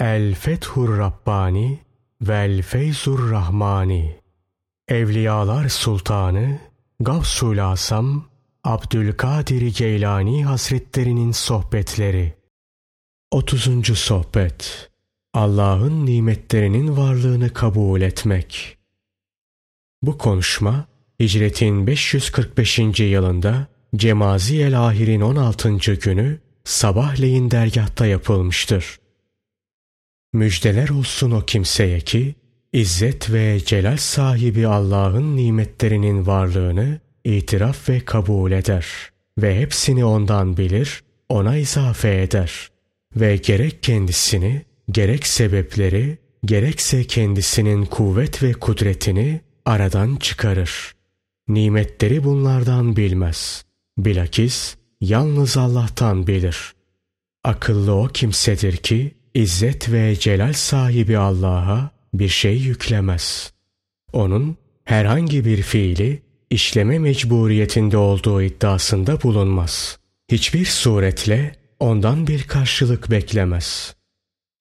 El Fethur Rabbani vel Feyzur Rahmani Evliyalar Sultanı Gavsul Asam Abdülkadir Geylani Hazretlerinin Sohbetleri 30. Sohbet Allah'ın nimetlerinin varlığını kabul etmek Bu konuşma Hicretin 545. yılında Cemazi el Ahir'in 16. günü sabahleyin dergahta yapılmıştır. Müjdeler olsun o kimseye ki İzzet ve celal sahibi Allah'ın nimetlerinin varlığını itiraf ve kabul eder ve hepsini ondan bilir, ona izafe eder ve gerek kendisini, gerek sebepleri, gerekse kendisinin kuvvet ve kudretini aradan çıkarır. Nimetleri bunlardan bilmez. Bilakis yalnız Allah'tan bilir. Akıllı o kimsedir ki İzzet ve celal sahibi Allah'a bir şey yüklemez. Onun herhangi bir fiili işleme mecburiyetinde olduğu iddiasında bulunmaz. Hiçbir suretle ondan bir karşılık beklemez.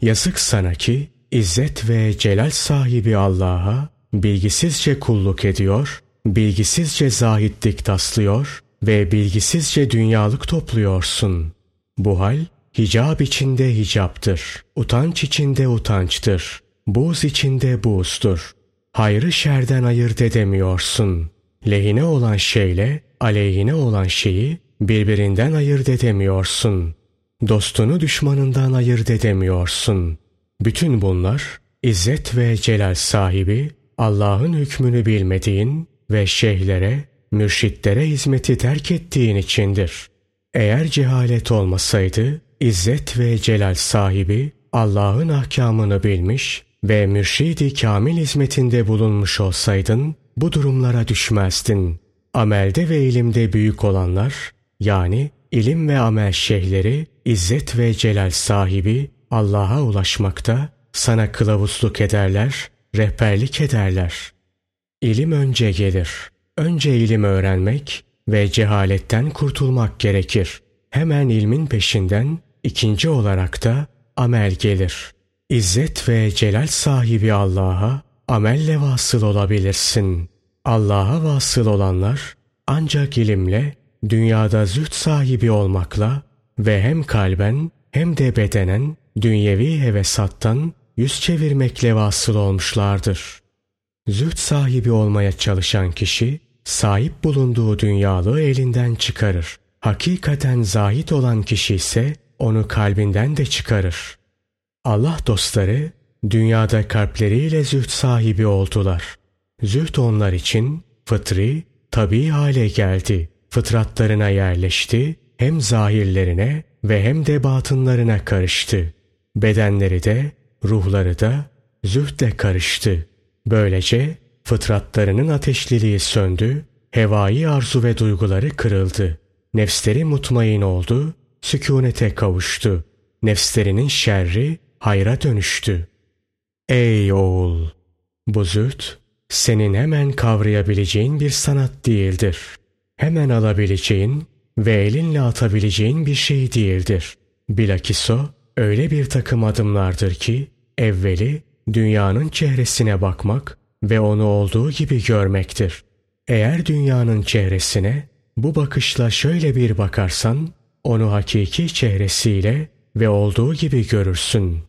Yazık sana ki İzzet ve celal sahibi Allah'a bilgisizce kulluk ediyor, bilgisizce zahitlik taslıyor ve bilgisizce dünyalık topluyorsun. Bu hal hicab içinde hicaptır, utanç içinde utançtır, buz içinde buzdur. Hayrı şerden ayırt edemiyorsun. Lehine olan şeyle aleyhine olan şeyi birbirinden ayırt edemiyorsun. Dostunu düşmanından ayırt edemiyorsun. Bütün bunlar İzzet ve celal sahibi Allah'ın hükmünü bilmediğin ve şeyhlere, mürşitlere hizmeti terk ettiğin içindir. Eğer cehalet olmasaydı, İzzet ve celal sahibi Allah'ın ahkamını bilmiş ve mürşidi kamil hizmetinde bulunmuş olsaydın, bu durumlara düşmezdin. Amelde ve ilimde büyük olanlar, yani ilim ve amel şeyhleri, İzzet ve celal sahibi Allah'a ulaşmakta sana kılavuzluk ederler, rehberlik ederler. İlim önce gelir. Önce ilim öğrenmek ve cehaletten kurtulmak gerekir. Hemen ilmin peşinden ikinci olarak da amel gelir. İzzet ve celal sahibi Allah'a amelle vasıl olabilirsin. Allah'a vasıl olanlar ancak ilimle, dünyada züht sahibi olmakla ve hem kalben hem de bedenen dünyevi hevesattan yüz çevirmekle vasıl olmuşlardır. Züht sahibi olmaya çalışan kişi, sahip bulunduğu dünyalığı elinden çıkarır. Hakikaten zahit olan kişi ise onu kalbinden de çıkarır. Allah dostları dünyada kalpleriyle züht sahibi oldular. Züht onlar için fıtri, tabi hale geldi. Fıtratlarına yerleşti, hem zahirlerine ve hem de batınlarına karıştı. Bedenleri de, ruhları da zühdle karıştı. Böylece fıtratlarının ateşliliği söndü, hevai arzu ve duyguları kırıldı. Nefsleri mutmain oldu, sükunete kavuştu. Nefslerinin şerri hayra dönüştü. Ey oğul! Bu züht, senin hemen kavrayabileceğin bir sanat değildir. Hemen alabileceğin ve elinle atabileceğin bir şey değildir. Bilakis o, öyle bir takım adımlardır ki, evveli dünyanın çehresine bakmak ve onu olduğu gibi görmektir. Eğer dünyanın çehresine bu bakışla şöyle bir bakarsan, onu hakiki çehresiyle ve olduğu gibi görürsün.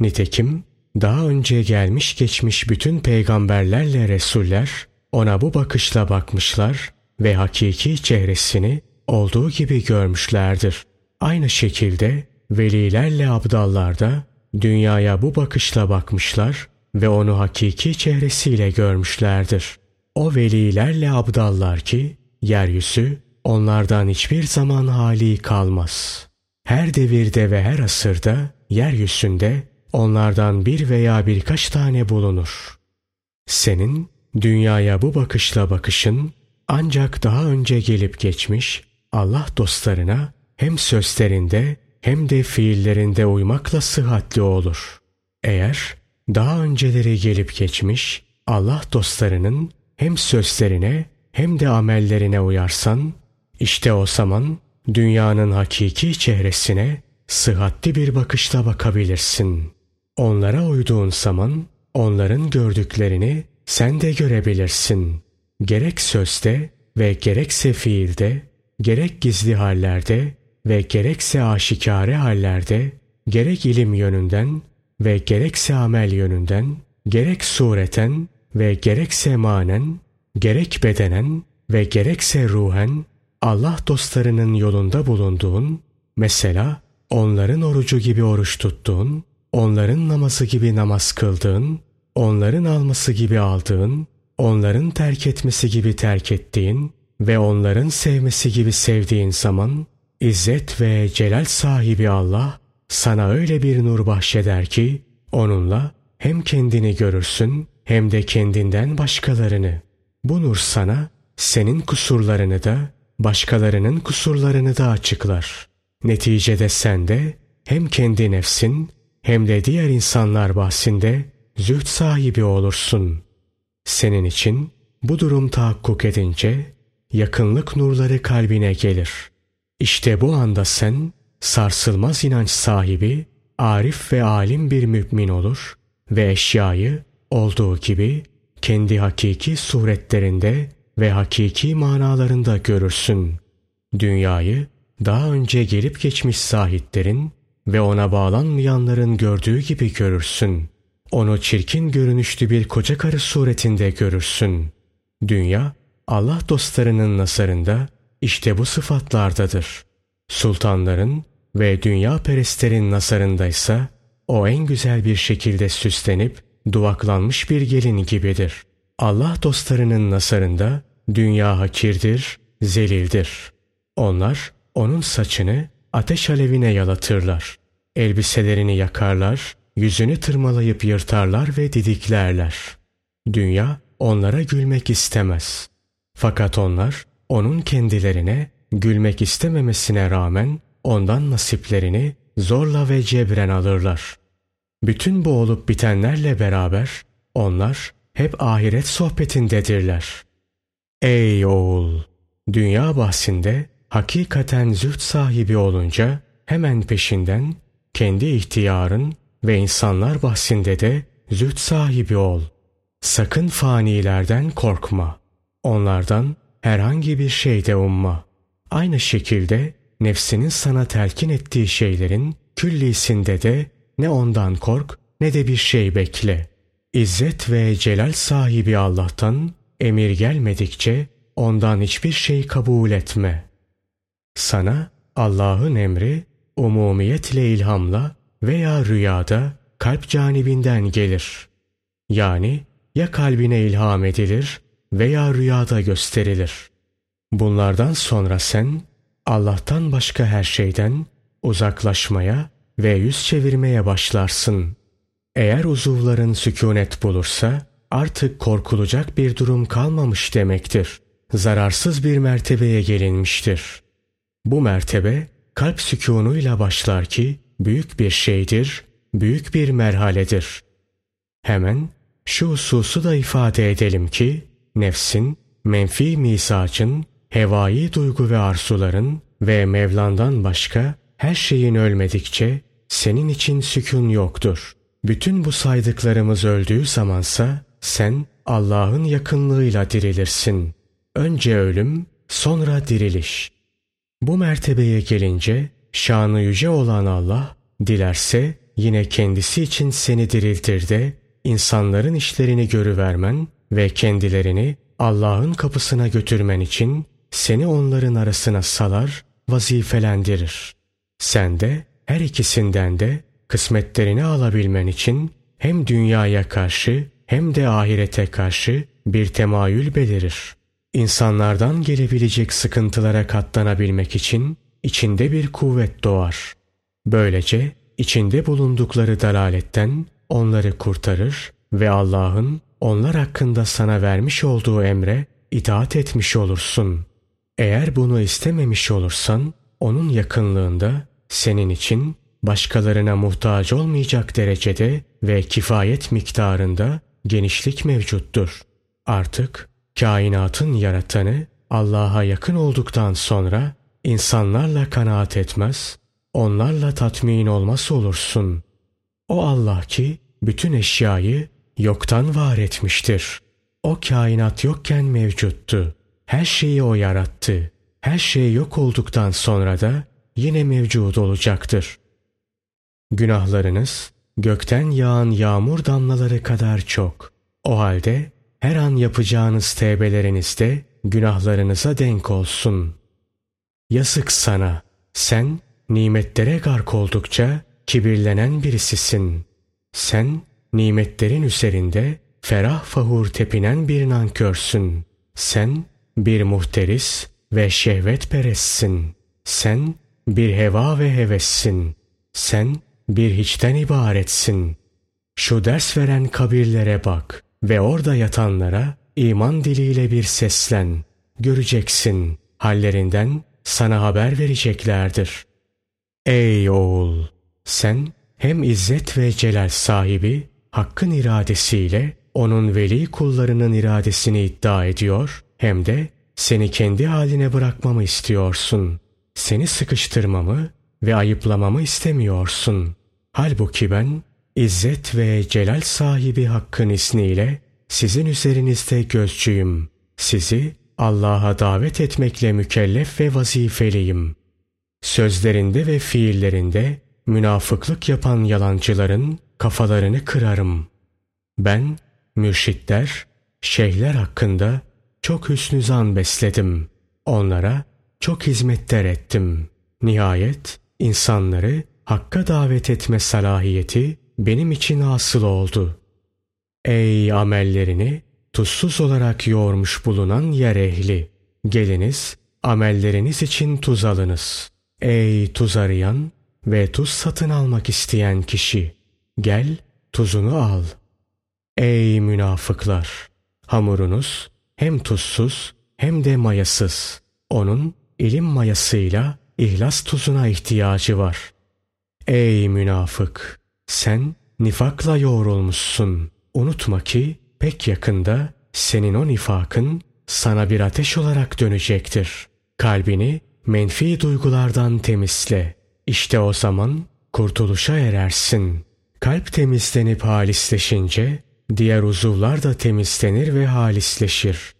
Nitekim daha önce gelmiş geçmiş bütün peygamberlerle resuller ona bu bakışla bakmışlar ve hakiki çehresini olduğu gibi görmüşlerdir. Aynı şekilde velilerle abdallar da dünyaya bu bakışla bakmışlar ve onu hakiki çehresiyle görmüşlerdir. O velilerle abdallar ki yeryüzü onlardan hiçbir zaman hali kalmaz. Her devirde ve her asırda yeryüzünde onlardan bir veya birkaç tane bulunur. Senin dünyaya bu bakışla bakışın ancak daha önce gelip geçmiş Allah dostlarına hem sözlerinde hem de fiillerinde uymakla sıhhatli olur. Eğer daha önceleri gelip geçmiş Allah dostlarının hem sözlerine hem de amellerine uyarsan, işte o zaman dünyanın hakiki çehresine sıhhatli bir bakışla bakabilirsin. Onlara uyduğun zaman onların gördüklerini sen de görebilirsin. Gerek sözde ve gerekse fiilde, gerek gizli hallerde ve gerekse aşikare hallerde, gerek ilim yönünden ve gerekse amel yönünden, gerek sureten ve gerekse manen, gerek bedenen ve gerekse ruhen, Allah dostlarının yolunda bulunduğun, mesela onların orucu gibi oruç tuttuğun, onların namazı gibi namaz kıldığın, onların alması gibi aldığın, onların terk etmesi gibi terk ettiğin ve onların sevmesi gibi sevdiğin zaman, İzzet ve celal sahibi Allah sana öyle bir nur bahşeder ki, onunla hem kendini görürsün hem de kendinden başkalarını. Bu nur sana senin kusurlarını da başkalarının kusurlarını da açıklar. Neticede sen de hem kendi nefsin hem de diğer insanlar bahsinde züht sahibi olursun. Senin için bu durum tahakkuk edince yakınlık nurları kalbine gelir. İşte bu anda sen sarsılmaz inanç sahibi, arif ve alim bir mümin olur ve eşyayı olduğu gibi kendi hakiki suretlerinde ve hakiki manalarında görürsün. Dünyayı daha önce gelip geçmiş sahiplerin ve ona bağlanmayanların gördüğü gibi görürsün. Onu çirkin görünüşlü bir koca karı suretinde görürsün. Dünya, Allah dostlarının nasarında işte bu sıfatlardadır. Sultanların ve dünya perestlerin nasarındaysa o en güzel bir şekilde süslenip duvaklanmış bir gelin gibidir. Allah dostlarının nasarında dünya hakirdir, zelildir. Onlar onun saçını ateş alevine yalatırlar. Elbiselerini yakarlar, yüzünü tırmalayıp yırtarlar ve didiklerler. Dünya onlara gülmek istemez. Fakat onlar onun kendilerine gülmek istememesine rağmen ondan nasiplerini zorla ve cebren alırlar. Bütün bu olup bitenlerle beraber onlar hep ahiret sohbetindedirler. Ey oğul! Dünya bahsinde hakikaten züht sahibi olunca hemen peşinden kendi ihtiyarın ve insanlar bahsinde de züht sahibi ol. Sakın fanilerden korkma. Onlardan herhangi bir şeyde umma. Aynı şekilde nefsinin sana telkin ettiği şeylerin küllisinde de ne ondan kork ne de bir şey bekle. İzzet ve celal sahibi Allah'tan emir gelmedikçe ondan hiçbir şey kabul etme. Sana Allah'ın emri umumiyetle ilhamla veya rüyada kalp canibinden gelir. Yani ya kalbine ilham edilir veya rüyada gösterilir. Bunlardan sonra sen Allah'tan başka her şeyden uzaklaşmaya ve yüz çevirmeye başlarsın. Eğer uzuvların sükunet bulursa artık korkulacak bir durum kalmamış demektir. Zararsız bir mertebeye gelinmiştir. Bu mertebe kalp sükunuyla başlar ki büyük bir şeydir, büyük bir merhaledir. Hemen şu hususu da ifade edelim ki nefsin, menfi misacın, hevai duygu ve arzuların ve Mevlan'dan başka her şeyin ölmedikçe senin için sükun yoktur. Bütün bu saydıklarımız öldüğü zamansa sen Allah'ın yakınlığıyla dirilirsin. Önce ölüm, sonra diriliş. Bu mertebeye gelince şanı yüce olan Allah dilerse yine kendisi için seni diriltir de insanların işlerini görüvermen ve kendilerini Allah'ın kapısına götürmen için seni onların arasına salar, vazifelendirir. Sen de her ikisinden de kısmetlerini alabilmen için hem dünyaya karşı hem de ahirete karşı bir temayül belirir. İnsanlardan gelebilecek sıkıntılara katlanabilmek için içinde bir kuvvet doğar. Böylece içinde bulundukları dalaletten onları kurtarır ve Allah'ın onlar hakkında sana vermiş olduğu emre itaat etmiş olursun. Eğer bunu istememiş olursan onun yakınlığında senin için başkalarına muhtaç olmayacak derecede ve kifayet miktarında genişlik mevcuttur. Artık kainatın yaratanı Allah'a yakın olduktan sonra insanlarla kanaat etmez, onlarla tatmin olmaz olursun. O Allah ki bütün eşyayı yoktan var etmiştir. O kainat yokken mevcuttu. Her şeyi o yarattı. Her şey yok olduktan sonra da yine mevcud olacaktır. Günahlarınız gökten yağan yağmur damlaları kadar çok. O halde her an yapacağınız tevbelerinizde günahlarınıza denk olsun. Yazık sana. Sen nimetlere gark oldukça kibirlenen birisisin. Sen nimetlerin üzerinde ferah fahur tepinen bir nankörsün. Sen bir muhteris ve şehvet peressin. Sen bir heva ve hevessin. Sen bir hiçten ibaretsin. Şu ders veren kabirlere bak ve orada yatanlara iman diliyle bir seslen. Göreceksin hallerinden sana haber vereceklerdir. Ey oğul! Sen hem izzet ve celal sahibi Hakk'ın iradesiyle onun veli kullarının iradesini iddia ediyor hem de seni kendi haline bırakmamı istiyorsun. Seni sıkıştırmamı ve ayıplamamı istemiyorsun. Halbuki ben İzzet ve celal sahibi Hakk'ın isniyle sizin üzerinizde gözcüyüm. Sizi Allah'a davet etmekle mükellef ve vazifeliyim. Sözlerinde ve fiillerinde münafıklık yapan yalancıların kafalarını kırarım. Ben mürşitler, şeyhler hakkında çok hüsnü zan besledim. Onlara çok hizmetler ettim. Nihayet insanları hakka davet etme salahiyeti benim için asıl oldu. Ey amellerini tuzsuz olarak yoğurmuş bulunan yer ehli! Geliniz, amelleriniz için tuz alınız. Ey tuz arayan ve tuz satın almak isteyen kişi! Gel, tuzunu al. Ey münafıklar! Hamurunuz hem tuzsuz hem de mayasız. Onun ilim mayasıyla ihlas tuzuna ihtiyacı var. Ey münafık! Sen nifakla yoğrulmuşsun. Unutma ki pek yakında senin o nifakın sana bir ateş olarak dönecektir. Kalbini menfi duygulardan temizle. İşte o zaman kurtuluşa erersin. Kalp temizlenip halisleşince diğer uzuvlar da temizlenir ve halisleşir.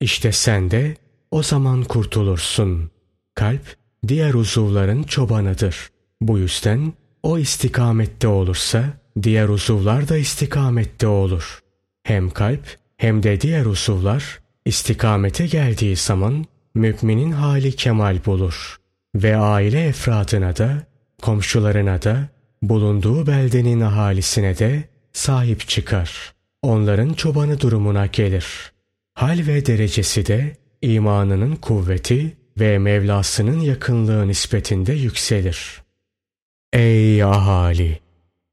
İşte sen de o zaman kurtulursun. Kalp diğer uzuvların çobanıdır. Bu yüzden o istikamette olursa diğer uzuvlar da istikamette olur. Hem kalp hem de diğer uzuvlar istikamete geldiği zaman müminin hali kemal bulur. Ve aile efradına da, komşularına da, bulunduğu beldenin ahalisine de sahip çıkar. Onların çobanı durumuna gelir. Hal ve derecesi de imanının kuvveti ve Mevlasının yakınlığı nispetinde yükselir. Ey ahali!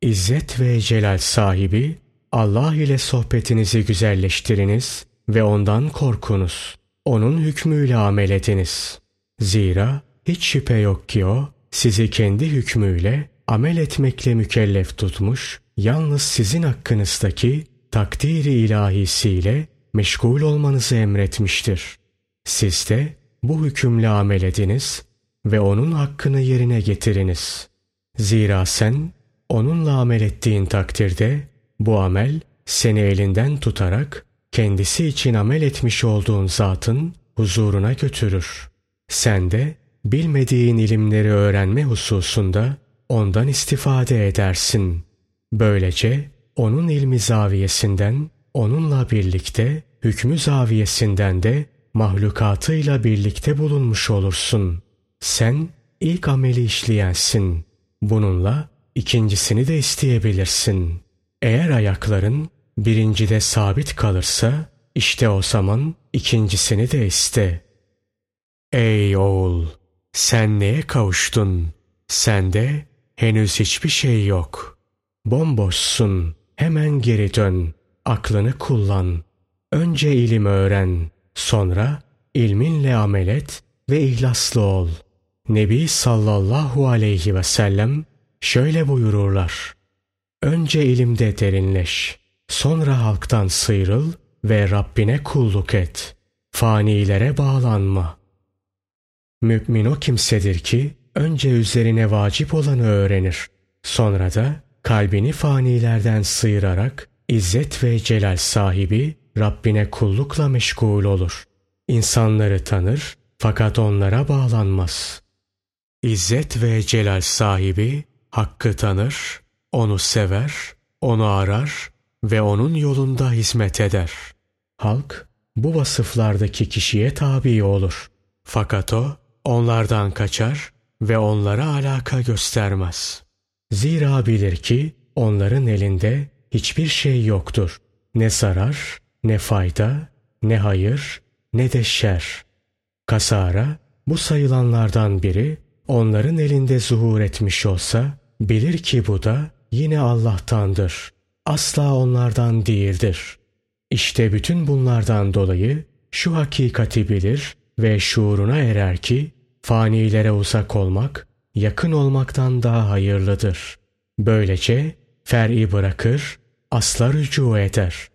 İzzet ve celal sahibi Allah ile sohbetinizi güzelleştiriniz ve ondan korkunuz. Onun hükmüyle amel ediniz. Zira hiç şüphe yok ki o sizi kendi hükmüyle amel etmekle mükellef tutmuş, yalnız sizin hakkınızdaki takdiri ilahisiyle meşgul olmanızı emretmiştir. Siz de bu hükümle amel ediniz ve onun hakkını yerine getiriniz. Zira sen onunla amel ettiğin takdirde bu amel seni elinden tutarak kendisi için amel etmiş olduğun zatın huzuruna götürür. Sen de bilmediğin ilimleri öğrenme hususunda ondan istifade edersin. Böylece onun ilmi zaviyesinden, onunla birlikte hükmü zaviyesinden de mahlukatıyla birlikte bulunmuş olursun. Sen ilk ameli işleyensin. Bununla ikincisini de isteyebilirsin. Eğer ayakların birincide sabit kalırsa işte o zaman ikincisini de iste. Ey oğul! Sen neye kavuştun? Sende henüz hiçbir şey yok. Bomboşsun. Hemen geri dön. Aklını kullan. Önce ilim öğren. Sonra ilminle amel et ve ihlaslı ol. Nebi sallallahu aleyhi ve sellem şöyle buyururlar. Önce ilimde derinleş. Sonra halktan sıyrıl ve Rabbine kulluk et. Fanilere bağlanma. Mümin o kimsedir ki önce üzerine vacip olanı öğrenir. Sonra da kalbini fanilerden sıyırarak İzzet ve celal sahibi Rabbine kullukla meşgul olur. İnsanları tanır fakat onlara bağlanmaz. İzzet ve celal sahibi hakkı tanır, onu sever, onu arar ve onun yolunda hizmet eder. Halk bu vasıflardaki kişiye tabi olur. Fakat o onlardan kaçar ve onlara alaka göstermez. Zira bilir ki onların elinde hiçbir şey yoktur. Ne zarar, ne fayda, ne hayır, ne de şer. Kasara bu sayılanlardan biri onların elinde zuhur etmiş olsa bilir ki bu da yine Allah'tandır. Asla onlardan değildir. İşte bütün bunlardan dolayı şu hakikati bilir ve şuuruna erer ki fanilere uzak olmak yakın olmaktan daha hayırlıdır. Böylece fer'i bırakır, asla rücu eder.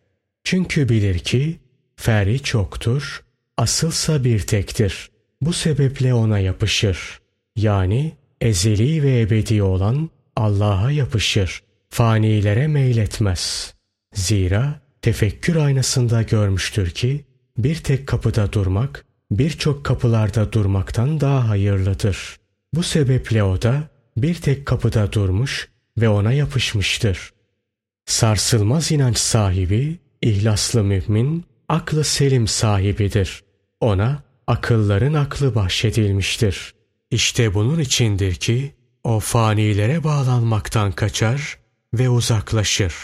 Çünkü bilir ki fer'i çoktur, asılsa bir tektir. Bu sebeple ona yapışır. Yani ezeli ve ebedi olan Allah'a yapışır. Fanilere meyletmez. Zira tefekkür aynasında görmüştür ki bir tek kapıda durmak birçok kapılarda durmaktan daha hayırlıdır. Bu sebeple o da bir tek kapıda durmuş ve ona yapışmıştır. Sarsılmaz inanç sahibi, ihlaslı mümin, aklı selim sahibidir. Ona akılların aklı bahşedilmiştir. İşte bunun içindir ki o fanilere bağlanmaktan kaçar ve uzaklaşır.